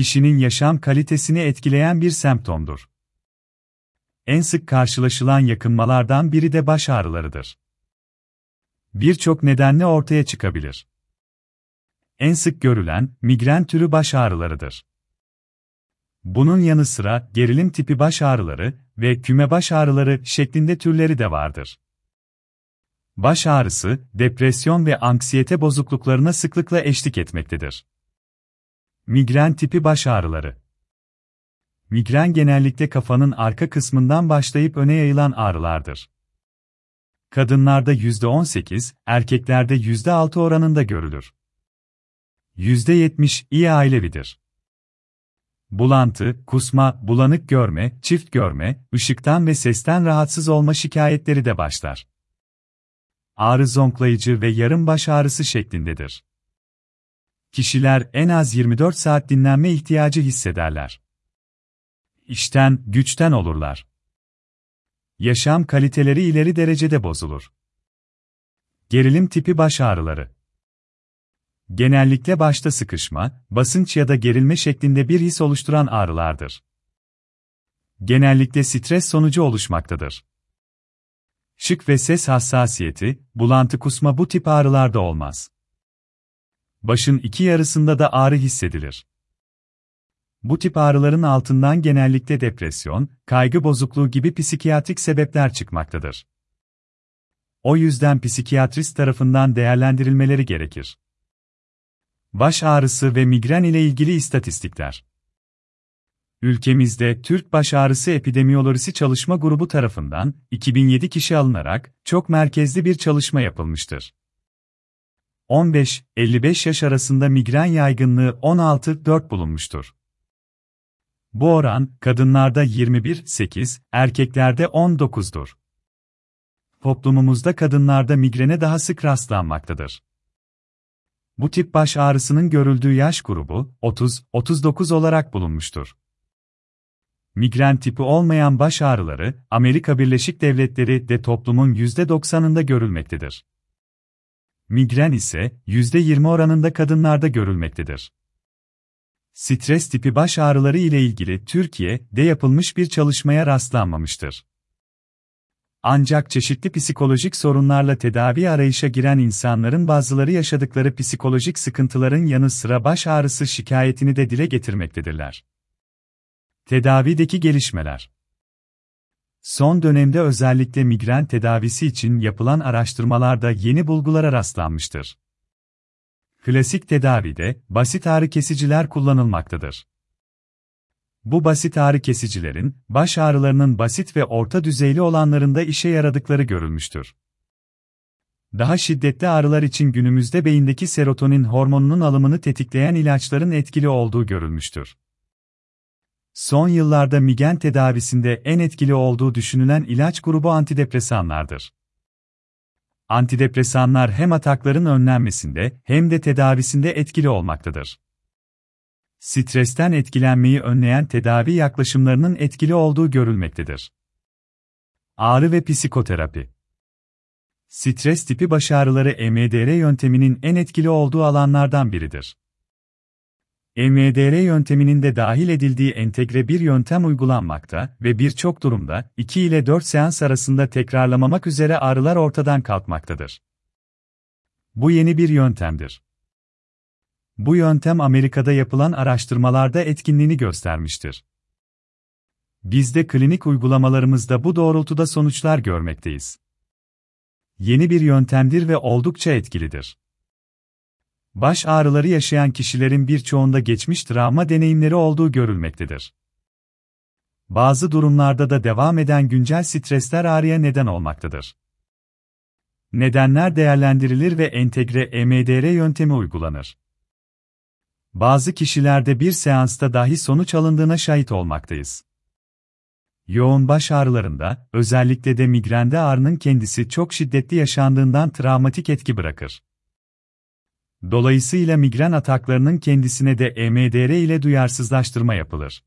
kişinin yaşam kalitesini etkileyen bir semptomdur. En sık karşılaşılan yakınmalardan biri de baş ağrılarıdır. Birçok nedenle ortaya çıkabilir. En sık görülen migren türü baş ağrılarıdır. Bunun yanı sıra gerilim tipi baş ağrıları ve küme baş ağrıları şeklinde türleri de vardır. Baş ağrısı, depresyon ve anksiyete bozukluklarına sıklıkla eşlik etmektedir. Migren tipi baş ağrıları Migren genellikle kafanın arka kısmından başlayıp öne yayılan ağrılardır. Kadınlarda %18, erkeklerde %6 oranında görülür. %70 iyi ailevidir. Bulantı, kusma, bulanık görme, çift görme, ışıktan ve sesten rahatsız olma şikayetleri de başlar. Ağrı zonklayıcı ve yarım baş ağrısı şeklindedir. Kişiler en az 24 saat dinlenme ihtiyacı hissederler. İşten, güçten olurlar. Yaşam kaliteleri ileri derecede bozulur. Gerilim tipi baş ağrıları. Genellikle başta sıkışma, basınç ya da gerilme şeklinde bir his oluşturan ağrılardır. Genellikle stres sonucu oluşmaktadır. Şık ve ses hassasiyeti, bulantı kusma bu tip ağrılarda olmaz. Başın iki yarısında da ağrı hissedilir. Bu tip ağrıların altından genellikle depresyon, kaygı bozukluğu gibi psikiyatrik sebepler çıkmaktadır. O yüzden psikiyatrist tarafından değerlendirilmeleri gerekir. Baş ağrısı ve migren ile ilgili istatistikler. Ülkemizde Türk Baş Ağrısı Epidemiyolojisi Çalışma Grubu tarafından 2007 kişi alınarak çok merkezli bir çalışma yapılmıştır. 15-55 yaş arasında migren yaygınlığı 16-4 bulunmuştur. Bu oran, kadınlarda 21-8, erkeklerde 19'dur. Toplumumuzda kadınlarda migrene daha sık rastlanmaktadır. Bu tip baş ağrısının görüldüğü yaş grubu, 30-39 olarak bulunmuştur. Migren tipi olmayan baş ağrıları, Amerika Birleşik Devletleri de toplumun %90'ında görülmektedir. Migren ise %20 oranında kadınlarda görülmektedir. Stres tipi baş ağrıları ile ilgili Türkiye'de yapılmış bir çalışmaya rastlanmamıştır. Ancak çeşitli psikolojik sorunlarla tedavi arayışa giren insanların bazıları yaşadıkları psikolojik sıkıntıların yanı sıra baş ağrısı şikayetini de dile getirmektedirler. Tedavideki gelişmeler Son dönemde özellikle migren tedavisi için yapılan araştırmalarda yeni bulgulara rastlanmıştır. Klasik tedavide basit ağrı kesiciler kullanılmaktadır. Bu basit ağrı kesicilerin, baş ağrılarının basit ve orta düzeyli olanlarında işe yaradıkları görülmüştür. Daha şiddetli ağrılar için günümüzde beyindeki serotonin hormonunun alımını tetikleyen ilaçların etkili olduğu görülmüştür. Son yıllarda migren tedavisinde en etkili olduğu düşünülen ilaç grubu antidepresanlardır. Antidepresanlar hem atakların önlenmesinde hem de tedavisinde etkili olmaktadır. Stresten etkilenmeyi önleyen tedavi yaklaşımlarının etkili olduğu görülmektedir. Ağrı ve psikoterapi Stres tipi baş ağrıları EMDR yönteminin en etkili olduğu alanlardan biridir. EMDR yönteminin de dahil edildiği entegre bir yöntem uygulanmakta ve birçok durumda 2 ile 4 seans arasında tekrarlamamak üzere ağrılar ortadan kalkmaktadır. Bu yeni bir yöntemdir. Bu yöntem Amerika'da yapılan araştırmalarda etkinliğini göstermiştir. Biz de klinik uygulamalarımızda bu doğrultuda sonuçlar görmekteyiz. Yeni bir yöntemdir ve oldukça etkilidir. Baş ağrıları yaşayan kişilerin birçoğunda geçmiş travma deneyimleri olduğu görülmektedir. Bazı durumlarda da devam eden güncel stresler ağrıya neden olmaktadır. Nedenler değerlendirilir ve entegre EMDR yöntemi uygulanır. Bazı kişilerde bir seansta dahi sonuç alındığına şahit olmaktayız. Yoğun baş ağrılarında, özellikle de migrende ağrının kendisi çok şiddetli yaşandığından travmatik etki bırakır. Dolayısıyla migren ataklarının kendisine de EMDR ile duyarsızlaştırma yapılır.